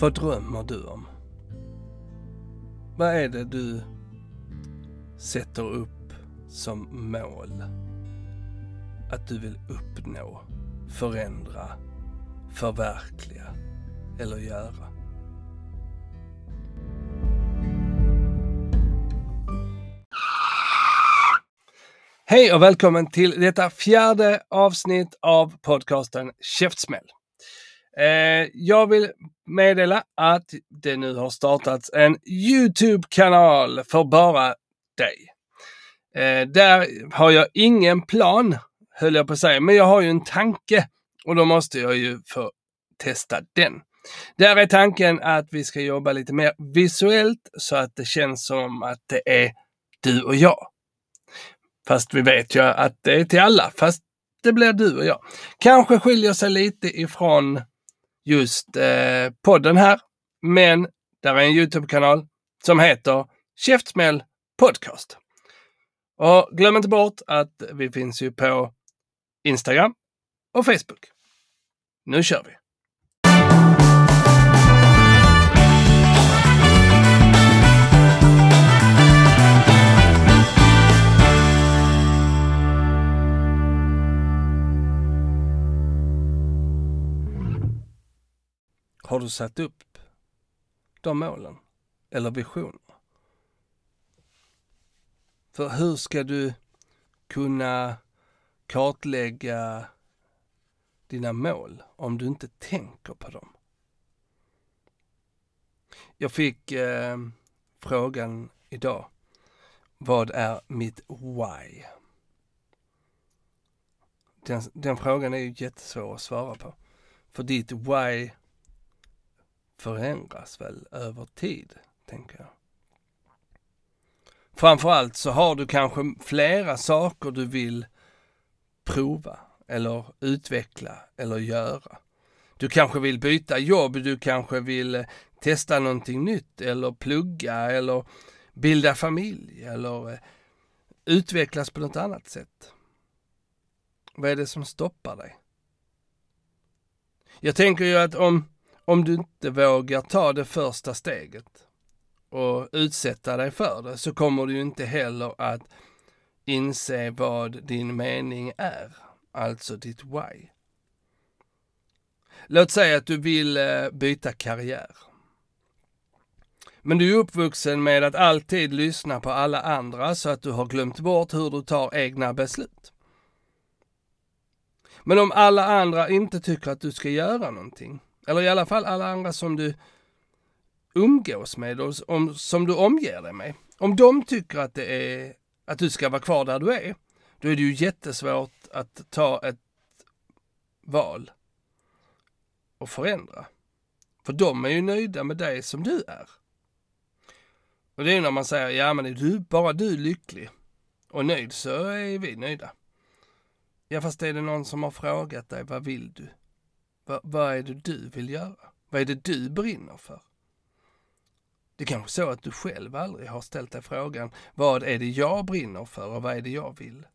Vad drömmer du om? Vad är det du sätter upp som mål? Att du vill uppnå, förändra, förverkliga eller göra? Hej och välkommen till detta fjärde avsnitt av podcasten Käftsmäll. Eh, jag vill meddela att det nu har startats en Youtube-kanal för bara dig. Eh, där har jag ingen plan, höll jag på att säga, men jag har ju en tanke och då måste jag ju få testa den. Där är tanken att vi ska jobba lite mer visuellt så att det känns som att det är du och jag. Fast vi vet ju att det är till alla, fast det blir du och jag. Kanske skiljer sig lite ifrån just eh, podden här. Men där är en Youtube-kanal som heter Käftsmäll Podcast. Och glöm inte bort att vi finns ju på Instagram och Facebook. Nu kör vi! Har du satt upp de målen? Eller visionerna? För hur ska du kunna kartlägga dina mål om du inte tänker på dem? Jag fick eh, frågan idag. Vad är mitt why? Den, den frågan är ju jättesvår att svara på. För ditt why förändras väl över tid, tänker jag. Framförallt så har du kanske flera saker du vill prova eller utveckla eller göra. Du kanske vill byta jobb, du kanske vill testa någonting nytt eller plugga eller bilda familj eller eh, utvecklas på något annat sätt. Vad är det som stoppar dig? Jag tänker ju att om om du inte vågar ta det första steget och utsätta dig för det så kommer du inte heller att inse vad din mening är, alltså ditt why. Låt säga att du vill eh, byta karriär. Men du är uppvuxen med att alltid lyssna på alla andra så att du har glömt bort hur du tar egna beslut. Men om alla andra inte tycker att du ska göra någonting, eller i alla fall alla andra som du umgås med och om, som du omger dig med. Om de tycker att det är att du ska vara kvar där du är, då är det ju jättesvårt att ta ett val och förändra. För de är ju nöjda med dig som du är. Och det är när man säger, ja men är du, bara du lycklig och nöjd så är vi nöjda. Ja fast är det någon som har frågat dig, vad vill du? Va, vad är det du vill göra? Vad är det du brinner för? Det är kanske så att du själv aldrig har ställt dig frågan, vad är det jag brinner för och vad är det jag vill?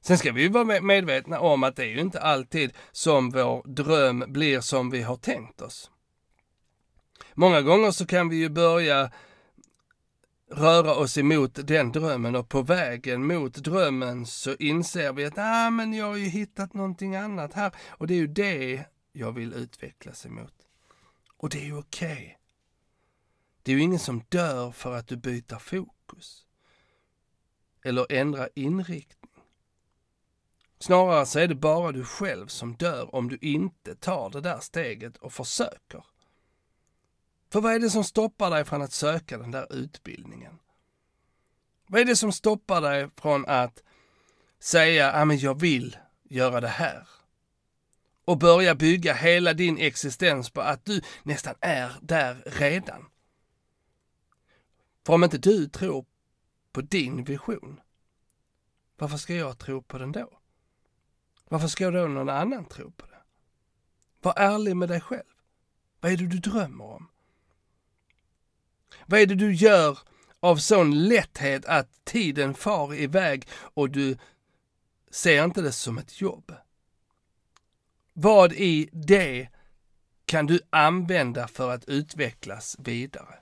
Sen ska vi vara medvetna om att det är ju inte alltid som vår dröm blir som vi har tänkt oss. Många gånger så kan vi ju börja röra oss emot den drömmen och på vägen mot drömmen så inser vi att ah, men jag har ju hittat någonting annat här och det är ju det jag vill utvecklas emot. Och det är ju okej. Okay. Det är ju ingen som dör för att du byter fokus eller ändrar inriktning. Snarare så är det bara du själv som dör om du inte tar det där steget och försöker. För vad är det som stoppar dig från att söka den där utbildningen? Vad är det som stoppar dig från att säga, ja men jag vill göra det här? Och börja bygga hela din existens på att du nästan är där redan. För om inte du tror på din vision, varför ska jag tro på den då? Varför ska då någon annan tro på det? Var ärlig med dig själv. Vad är det du drömmer om? Vad är det du gör av sån lätthet att tiden far iväg och du ser inte det som ett jobb? Vad i det kan du använda för att utvecklas vidare.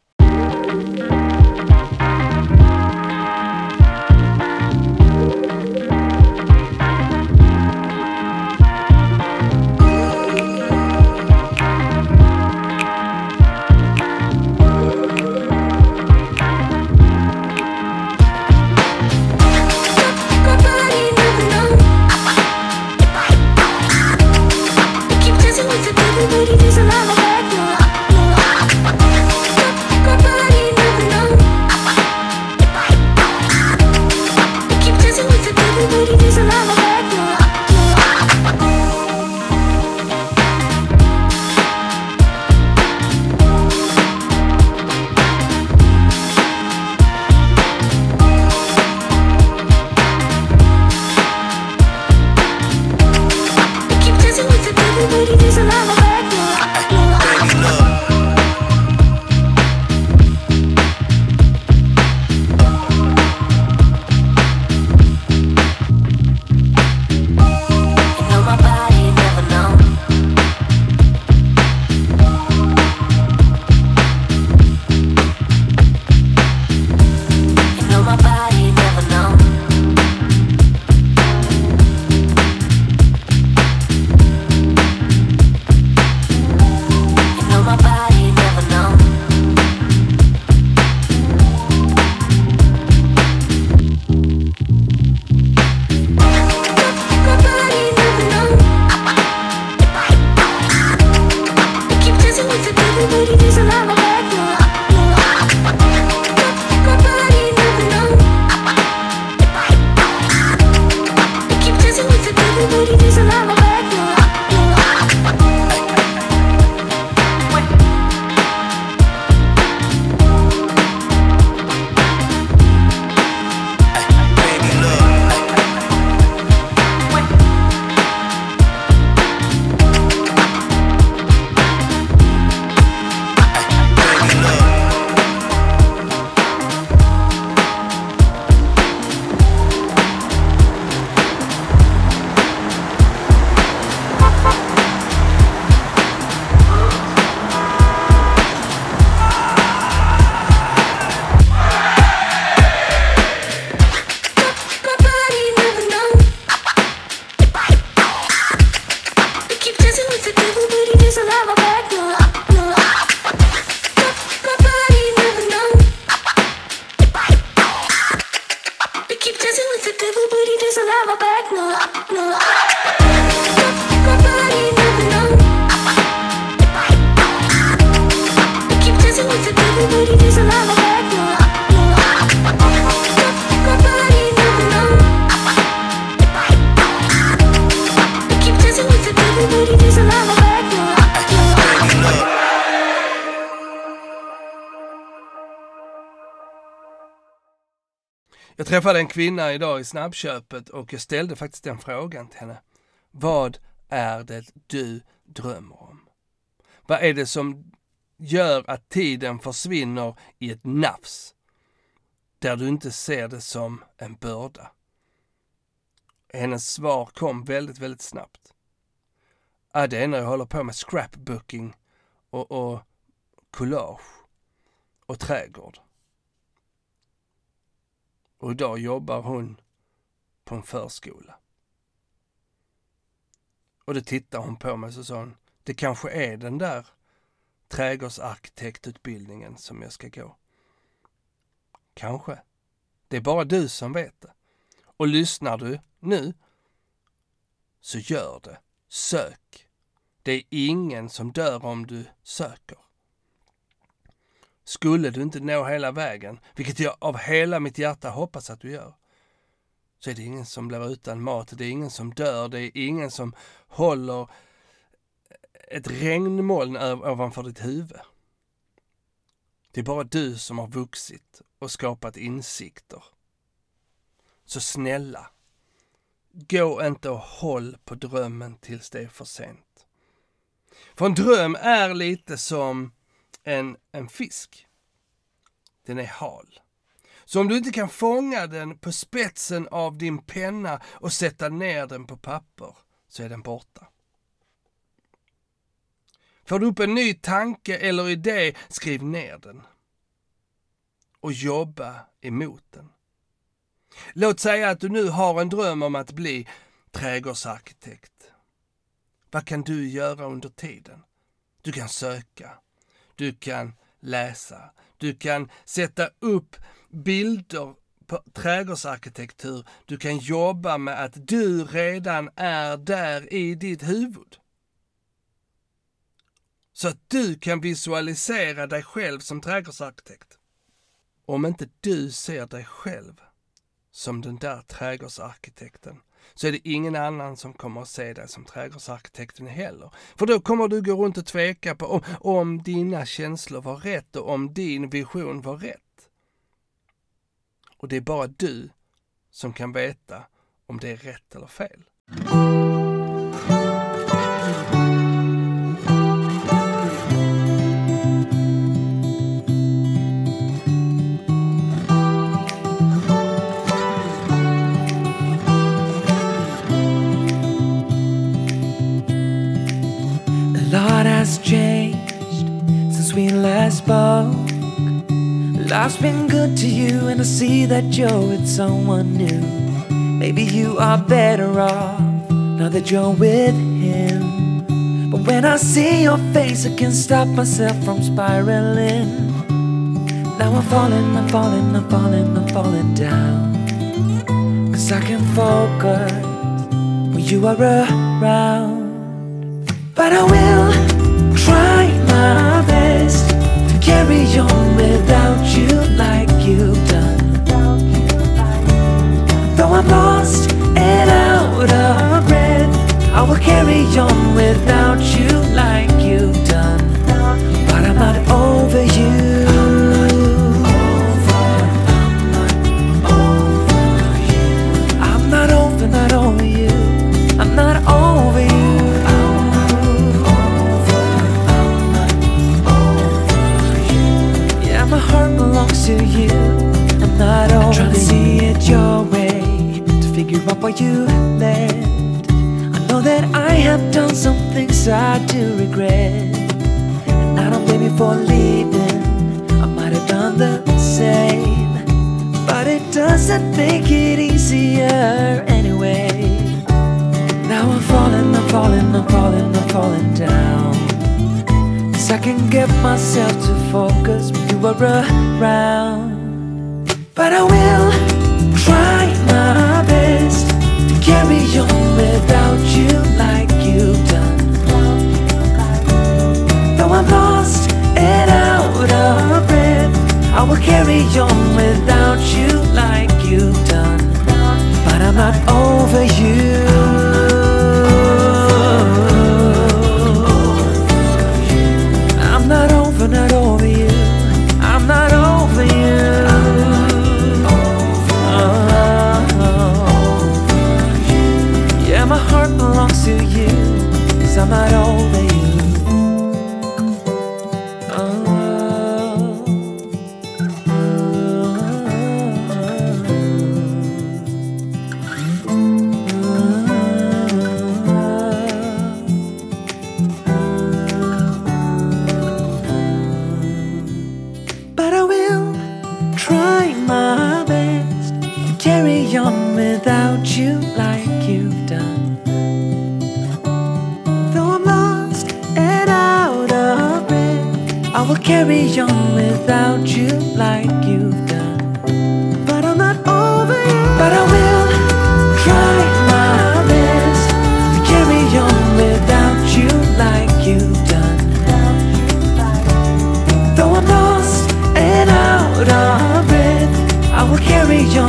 Träffade en kvinna idag i snabbköpet och jag ställde faktiskt den frågan till henne. Vad är det du drömmer om? Vad är det som gör att tiden försvinner i ett nafs? Där du inte ser det som en börda. Hennes svar kom väldigt, väldigt snabbt. Ja, det är när jag håller på med scrapbooking och, och collage och trädgård. Och idag jobbar hon på en förskola. Och då tittade hon på mig och sa hon, det kanske är den där trädgårdsarkitektutbildningen som jag ska gå. Kanske. Det är bara du som vet det. Och lyssnar du nu, så gör det. Sök. Det är ingen som dör om du söker. Skulle du inte nå hela vägen, vilket jag av hela mitt hjärta hoppas att du gör, så är det ingen som blir utan mat, det är ingen som dör, det är ingen som håller ett regnmoln ovanför ditt huvud. Det är bara du som har vuxit och skapat insikter. Så snälla, gå inte och håll på drömmen tills det är för sent. För en dröm är lite som än en fisk. Den är hal. Så om du inte kan fånga den på spetsen av din penna och sätta ner den på papper, så är den borta. Får du upp en ny tanke eller idé, skriv ner den. Och jobba emot den. Låt säga att du nu har en dröm om att bli trädgårdsarkitekt. Vad kan du göra under tiden? Du kan söka. Du kan läsa. Du kan sätta upp bilder på trädgårdsarkitektur. Du kan jobba med att du redan är där i ditt huvud. Så att du kan visualisera dig själv som trädgårdsarkitekt. Om inte du ser dig själv som den där trädgårdsarkitekten så är det ingen annan som kommer att se dig som trädgårdsarkitekten heller. För då kommer du gå runt och tveka på om, om dina känslor var rätt och om din vision var rätt. Och det är bara du som kan veta om det är rätt eller fel. Life's been good to you, and I see that you're with someone new. Maybe you are better off now that you're with him. But when I see your face, I can't stop myself from spiraling. Now I'm falling, I'm falling, I'm falling, I'm falling down. Cause I can focus when you are around. But I will carry on without you like you've done. Though I'm lost and out of breath, I will carry on without you like you've done. But I'm not over you. You left. I know that I have done some things I do regret, will carry on without you like you've done. But I'm not over you. Carry on without you like you've done. But I'm not over you. But I will try my best to carry on without you like you've done. Though I'm lost and out of breath, I will carry on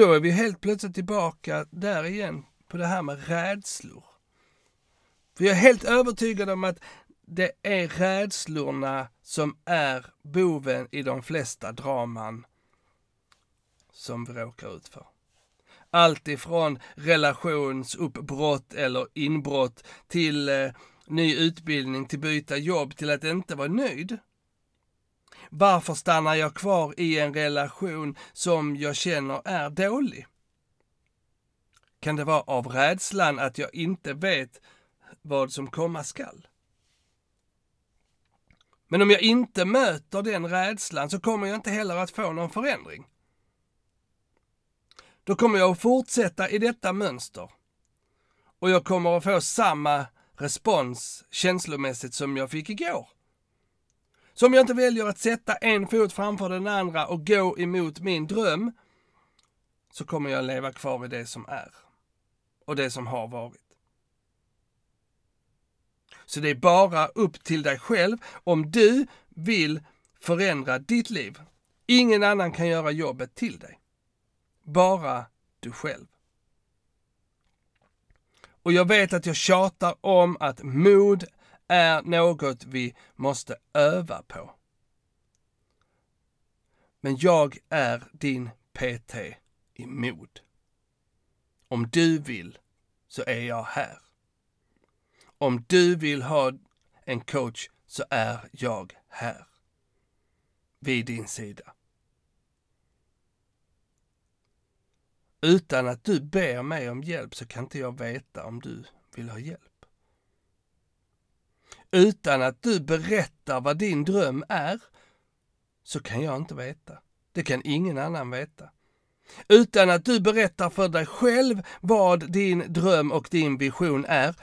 då är vi helt plötsligt tillbaka där igen på det här med rädslor. För jag är helt övertygad om att det är rädslorna som är boven i de flesta draman som vi råkar ut för. Allt ifrån relationsuppbrott eller inbrott till eh, ny utbildning, till byta jobb, till att inte vara nöjd. Varför stannar jag kvar i en relation som jag känner är dålig? Kan det vara av rädslan att jag inte vet vad som komma skall? Men om jag inte möter den rädslan så kommer jag inte heller att få någon förändring. Då kommer jag att fortsätta i detta mönster. Och jag kommer att få samma respons känslomässigt som jag fick igår. Så om jag inte väljer att sätta en fot framför den andra och gå emot min dröm, så kommer jag leva kvar i det som är. Och det som har varit. Så det är bara upp till dig själv om du vill förändra ditt liv. Ingen annan kan göra jobbet till dig. Bara du själv. Och jag vet att jag tjatar om att mod är något vi måste öva på. Men jag är din PT i mod. Om du vill så är jag här. Om du vill ha en coach så är jag här. Vid din sida. Utan att du ber mig om hjälp så kan inte jag veta om du vill ha hjälp. Utan att du berättar vad din dröm är så kan jag inte veta. Det kan ingen annan veta. Utan att du berättar för dig själv vad din dröm och din vision är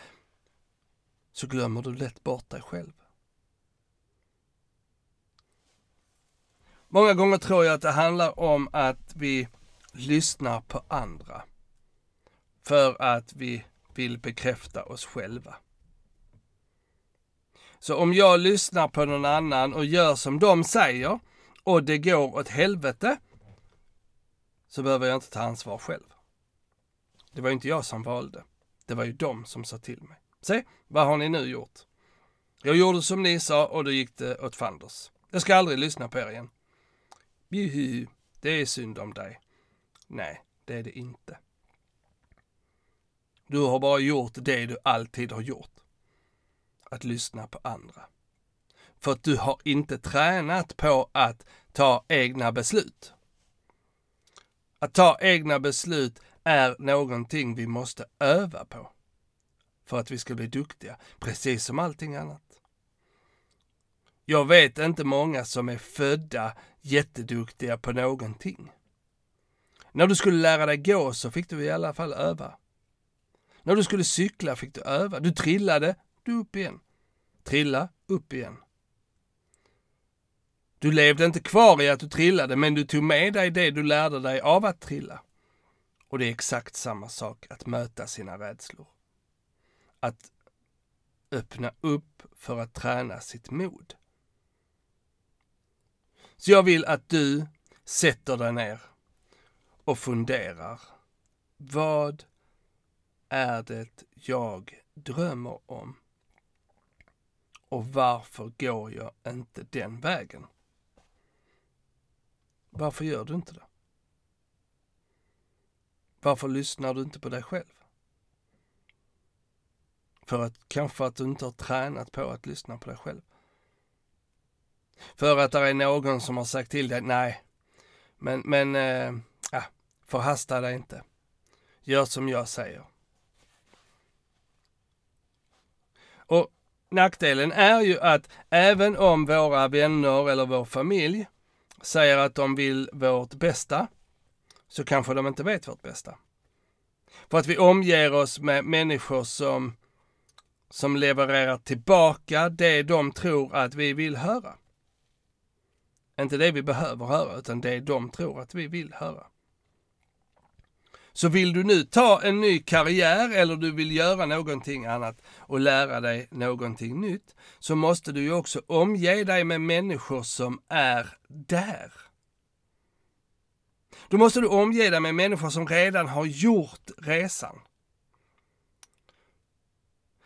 så glömmer du lätt bort dig själv. Många gånger tror jag att det handlar om att vi lyssnar på andra för att vi vill bekräfta oss själva. Så om jag lyssnar på någon annan och gör som de säger och det går åt helvete så behöver jag inte ta ansvar själv. Det var ju inte jag som valde. Det var ju de som sa till mig. Se, vad har ni nu gjort? Jag gjorde som ni sa och då gick det åt fanders. Jag ska aldrig lyssna på er igen. Juhu, det är synd om dig. Nej, det är det inte. Du har bara gjort det du alltid har gjort. Att lyssna på andra. För att du har inte tränat på att ta egna beslut. Att ta egna beslut är någonting vi måste öva på. För att vi ska bli duktiga, precis som allting annat. Jag vet inte många som är födda jätteduktiga på någonting. När du skulle lära dig gå så fick du i alla fall öva. När du skulle cykla fick du öva. Du trillade, du upp igen. Trilla, upp igen. Du levde inte kvar i att du trillade, men du tog med dig det du lärde dig av att trilla. Och det är exakt samma sak att möta sina rädslor. Att öppna upp för att träna sitt mod. Så jag vill att du sätter dig ner och funderar. Vad är det jag drömmer om? Och varför går jag inte den vägen? Varför gör du inte det? Varför lyssnar du inte på dig själv? För att kanske att du inte har tränat på att lyssna på dig själv. För att det är någon som har sagt till dig, nej, men, men, äh, förhasta dig inte. Gör som jag säger. Och nackdelen är ju att även om våra vänner eller vår familj säger att de vill vårt bästa, så kanske de inte vet vårt bästa. För att vi omger oss med människor som, som levererar tillbaka det de tror att vi vill höra. Inte det vi behöver höra, utan det de tror att vi vill höra. Så vill du nu ta en ny karriär eller du vill göra någonting annat och lära dig någonting nytt, så måste du ju också omge dig med människor som är där. Då måste du omge dig med människor som redan har gjort resan.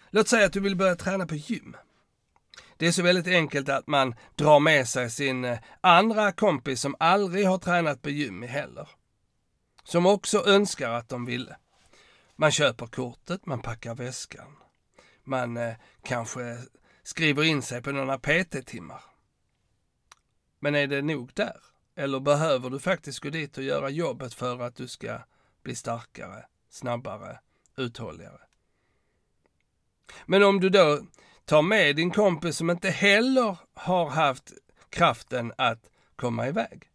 Låt säga att du vill börja träna på gym. Det är så väldigt enkelt att man drar med sig sin eh, andra kompis som aldrig har tränat på gym heller. Som också önskar att de ville. Man köper kortet, man packar väskan. Man eh, kanske skriver in sig på några PT-timmar. Men är det nog där? Eller behöver du faktiskt gå dit och göra jobbet för att du ska bli starkare, snabbare, uthålligare? Men om du då tar med din kompis som inte heller har haft kraften att komma iväg,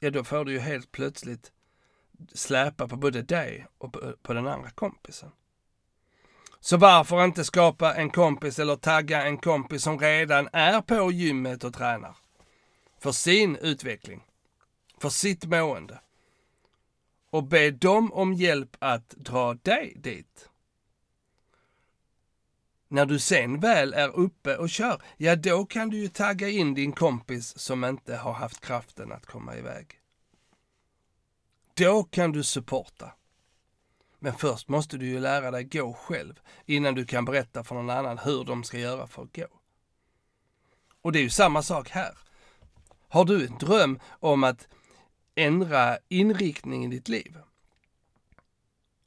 ja då får du ju helt plötsligt släpa på både dig och på den andra kompisen. Så varför inte skapa en kompis eller tagga en kompis som redan är på gymmet och tränar? För sin utveckling, för sitt mående. Och be dem om hjälp att dra dig dit. När du sen väl är uppe och kör, ja då kan du ju tagga in din kompis som inte har haft kraften att komma iväg. Då kan du supporta. Men först måste du ju lära dig gå själv innan du kan berätta för någon annan hur de ska göra för att gå. Och det är ju samma sak här. Har du en dröm om att ändra inriktning i ditt liv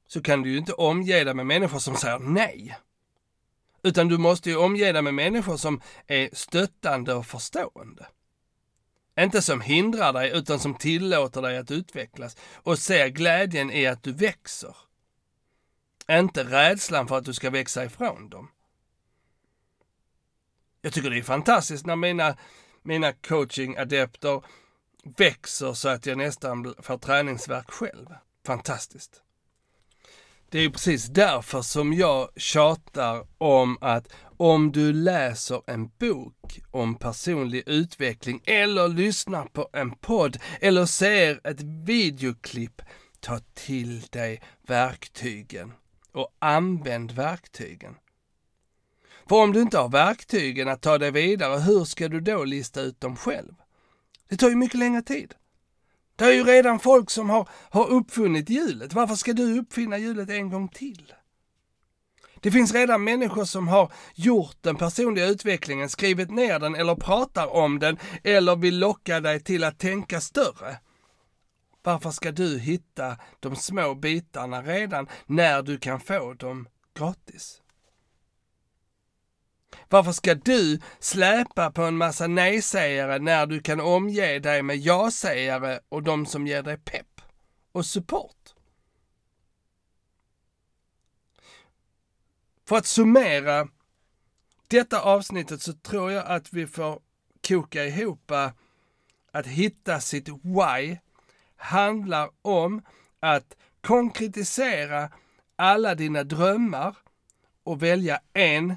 så kan du ju inte omge dig med människor som säger nej. Utan du måste ju omge dig med människor som är stöttande och förstående. Inte som hindrar dig, utan som tillåter dig att utvecklas och ser glädjen i att du växer. Inte rädslan för att du ska växa ifrån dem. Jag tycker det är fantastiskt när mina, mina coaching-adepter växer så att jag nästan får träningsverk själv. Fantastiskt. Det är precis därför som jag tjatar om att om du läser en bok om personlig utveckling eller lyssnar på en podd eller ser ett videoklipp, ta till dig verktygen och använd verktygen. För om du inte har verktygen att ta dig vidare, hur ska du då lista ut dem själv? Det tar ju mycket längre tid. Det är ju redan folk som har, har uppfunnit hjulet. Varför ska du uppfinna hjulet en gång till? Det finns redan människor som har gjort den personliga utvecklingen, skrivit ner den eller pratar om den eller vill locka dig till att tänka större. Varför ska du hitta de små bitarna redan när du kan få dem gratis? Varför ska du släpa på en massa nej-sägare när du kan omge dig med ja-sägare och de som ger dig pepp och support? För att summera detta avsnittet så tror jag att vi får koka ihop att hitta sitt why handlar om att konkretisera alla dina drömmar och välja en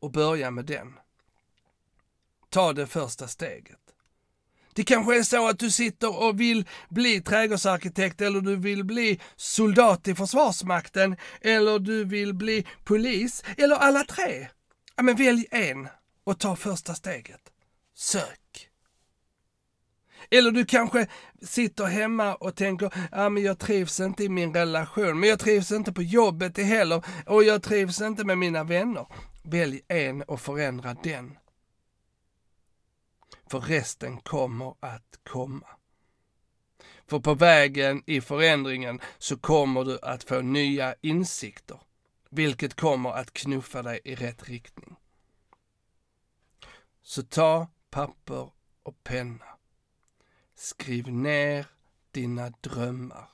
och börja med den. Ta det första steget. Det kanske är så att du sitter och vill bli trädgårdsarkitekt eller du vill bli soldat i Försvarsmakten eller du vill bli polis eller alla tre. Ja, men välj en och ta första steget. Sök. Eller du kanske sitter hemma och tänker, ja men jag trivs inte i min relation, men jag trivs inte på jobbet heller och jag trivs inte med mina vänner. Välj en och förändra den. För resten kommer att komma. För på vägen i förändringen så kommer du att få nya insikter, vilket kommer att knuffa dig i rätt riktning. Så ta papper och penna. Skriv ner dina drömmar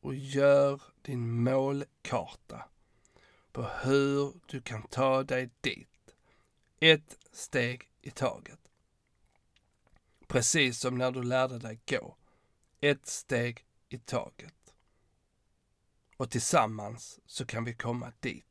och gör din målkarta på hur du kan ta dig dit. Ett steg i taget. Precis som när du lärde dig gå. Ett steg i taget. Och tillsammans så kan vi komma dit.